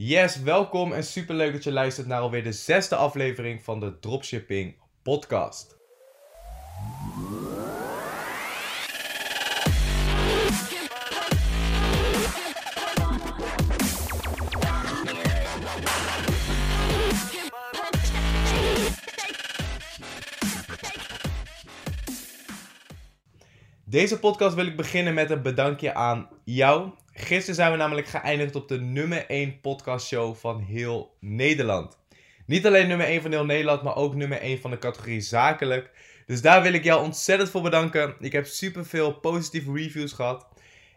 Yes, welkom en superleuk dat je luistert naar alweer de zesde aflevering van de Dropshipping Podcast. Deze podcast wil ik beginnen met een bedankje aan jou. Gisteren zijn we namelijk geëindigd op de nummer 1 podcastshow van heel Nederland. Niet alleen nummer 1 van heel Nederland, maar ook nummer 1 van de categorie zakelijk. Dus daar wil ik jou ontzettend voor bedanken. Ik heb superveel positieve reviews gehad.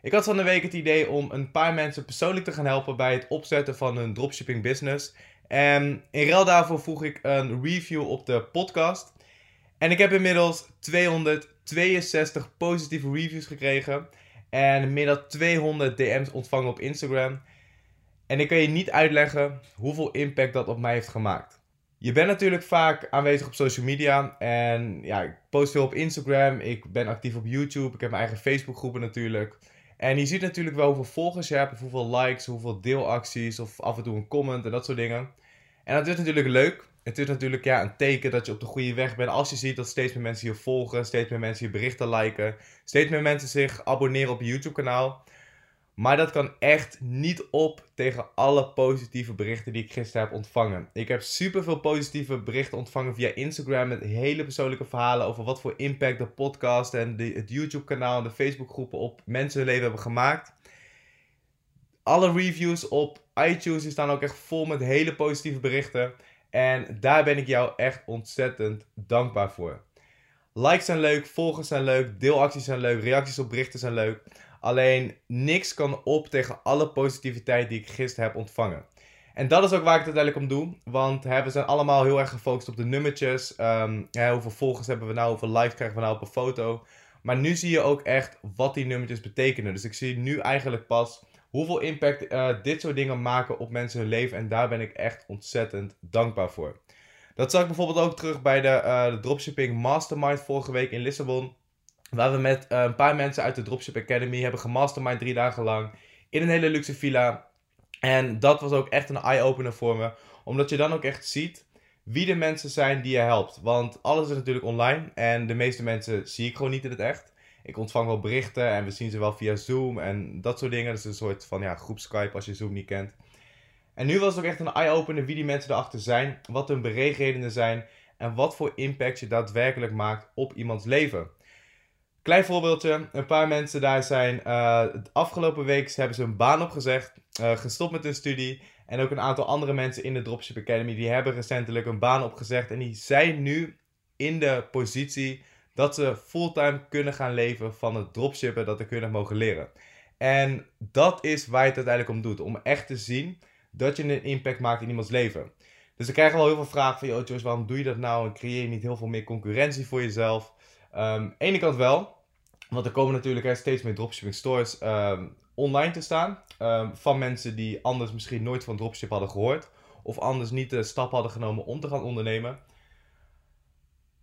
Ik had van de week het idee om een paar mensen persoonlijk te gaan helpen bij het opzetten van hun dropshipping business. En in ruil daarvoor voeg ik een review op de podcast. En ik heb inmiddels 262 positieve reviews gekregen. En meer dan 200 DM's ontvangen op Instagram. En ik kan je niet uitleggen hoeveel impact dat op mij heeft gemaakt. Je bent natuurlijk vaak aanwezig op social media. En ja, ik post veel op Instagram. Ik ben actief op YouTube. Ik heb mijn eigen Facebookgroepen natuurlijk. En je ziet natuurlijk wel hoeveel volgers je hebt, of hoeveel likes, hoeveel deelacties, of af en toe een comment en dat soort dingen. En dat is natuurlijk leuk het is natuurlijk ja, een teken dat je op de goede weg bent. Als je ziet dat steeds meer mensen je volgen, steeds meer mensen je berichten liken, steeds meer mensen zich abonneren op je YouTube kanaal. Maar dat kan echt niet op tegen alle positieve berichten die ik gisteren heb ontvangen. Ik heb superveel positieve berichten ontvangen via Instagram met hele persoonlijke verhalen over wat voor impact de podcast en de, het YouTube kanaal en de Facebook groepen op mensen hun leven hebben gemaakt. Alle reviews op iTunes staan ook echt vol met hele positieve berichten. En daar ben ik jou echt ontzettend dankbaar voor. Likes zijn leuk, volgers zijn leuk, deelacties zijn leuk, reacties op berichten zijn leuk. Alleen niks kan op tegen alle positiviteit die ik gisteren heb ontvangen. En dat is ook waar ik het uiteindelijk om doe. Want we zijn allemaal heel erg gefocust op de nummertjes. Um, hè, hoeveel volgers hebben we nou, hoeveel likes krijgen we nou op een foto. Maar nu zie je ook echt wat die nummertjes betekenen. Dus ik zie nu eigenlijk pas hoeveel impact uh, dit soort dingen maken op mensen hun leven. En daar ben ik echt ontzettend dankbaar voor. Dat zag ik bijvoorbeeld ook terug bij de, uh, de Dropshipping Mastermind vorige week in Lissabon. Waar we met uh, een paar mensen uit de Dropship Academy hebben gemastermind drie dagen lang. In een hele luxe villa. En dat was ook echt een eye-opener voor me. Omdat je dan ook echt ziet wie de mensen zijn die je helpt. Want alles is natuurlijk online. En de meeste mensen zie ik gewoon niet in het echt ik ontvang wel berichten en we zien ze wel via Zoom en dat soort dingen. Dus een soort van ja, groep Skype als je Zoom niet kent. En nu was het ook echt een eye-opener wie die mensen erachter zijn, wat hun beweegredenen zijn en wat voor impact je daadwerkelijk maakt op iemands leven. Klein voorbeeldje, een paar mensen daar zijn uh, afgelopen week hebben ze een baan opgezegd, uh, gestopt met hun studie. En ook een aantal andere mensen in de Dropship Academy die hebben recentelijk een baan opgezegd en die zijn nu in de positie dat ze fulltime kunnen gaan leven van het dropshippen, dat ze kunnen mogen leren. En dat is waar het uiteindelijk om doet. Om echt te zien dat je een impact maakt in iemands leven. Dus ik krijg wel heel veel vragen van, joh Joyce, waarom doe je dat nou? En creëer je niet heel veel meer concurrentie voor jezelf? Um, ene kant wel. Want er komen natuurlijk steeds meer dropshipping stores um, online te staan. Um, van mensen die anders misschien nooit van dropship hadden gehoord. Of anders niet de stap hadden genomen om te gaan ondernemen.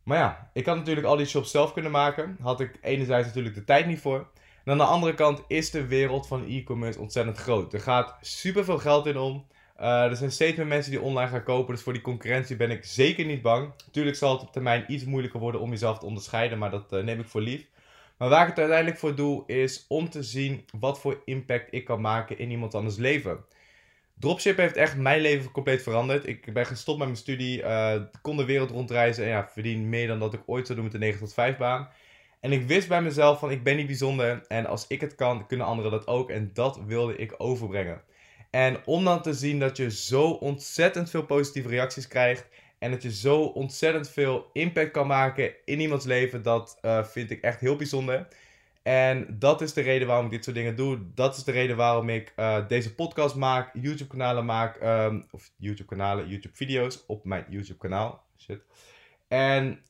Maar ja, ik had natuurlijk al die shops zelf kunnen maken. Had ik enerzijds natuurlijk de tijd niet voor. En aan de andere kant is de wereld van e-commerce ontzettend groot. Er gaat super veel geld in om. Uh, er zijn steeds meer mensen die online gaan kopen. Dus voor die concurrentie ben ik zeker niet bang. Natuurlijk zal het op termijn iets moeilijker worden om jezelf te onderscheiden. Maar dat uh, neem ik voor lief. Maar waar ik het uiteindelijk voor doe, is om te zien wat voor impact ik kan maken in iemand anders leven. Dropship heeft echt mijn leven compleet veranderd. Ik ben gestopt met mijn studie, uh, kon de wereld rondreizen en ja, verdien meer dan dat ik ooit zou doen met de 9 tot 5 baan. En ik wist bij mezelf van ik ben niet bijzonder en als ik het kan, kunnen anderen dat ook. En dat wilde ik overbrengen. En om dan te zien dat je zo ontzettend veel positieve reacties krijgt en dat je zo ontzettend veel impact kan maken in iemands leven, dat uh, vind ik echt heel bijzonder. En dat is de reden waarom ik dit soort dingen doe. Dat is de reden waarom ik uh, deze podcast maak, YouTube-kanalen maak. Um, of YouTube-kanalen, YouTube-video's op mijn YouTube-kanaal. Shit. En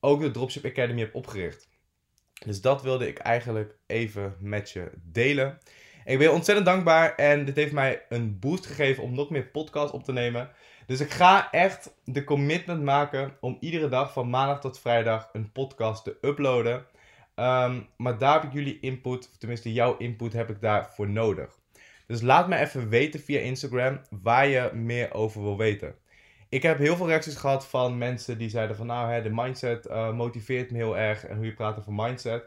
ook de Dropship Academy heb opgericht. Dus dat wilde ik eigenlijk even met je delen. Ik ben ontzettend dankbaar en dit heeft mij een boost gegeven om nog meer podcasts op te nemen. Dus ik ga echt de commitment maken om iedere dag van maandag tot vrijdag een podcast te uploaden. Um, maar daar heb ik jullie input, of tenminste jouw input heb ik daarvoor nodig. Dus laat me even weten via Instagram waar je meer over wil weten. Ik heb heel veel reacties gehad van mensen die zeiden van nou, hè, de mindset uh, motiveert me heel erg en hoe je praat over mindset.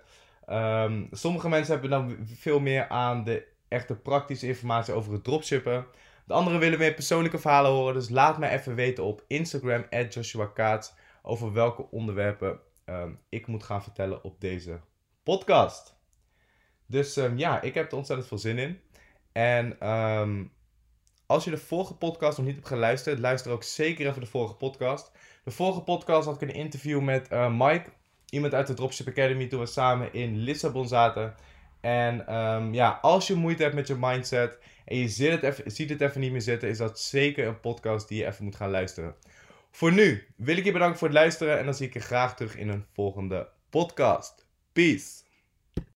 Um, sommige mensen hebben dan veel meer aan de echte praktische informatie over het dropshippen. De anderen willen meer persoonlijke verhalen horen, dus laat me even weten op Instagram, Joshua Kaats, over welke onderwerpen um, ik moet gaan vertellen op deze podcast. Dus um, ja, ik heb er ontzettend veel zin in. En um, als je de vorige podcast nog niet hebt geluisterd, luister ook zeker even de vorige podcast. De vorige podcast had ik een interview met Mike, iemand uit de Dropship Academy, toen we samen in Lissabon zaten. En ja, als je moeite hebt met je mindset en je ziet het, even, ziet het even niet meer zitten, is dat zeker een podcast die je even moet gaan luisteren. Voor nu wil ik je bedanken voor het luisteren en dan zie ik je graag terug in een volgende podcast. Peace!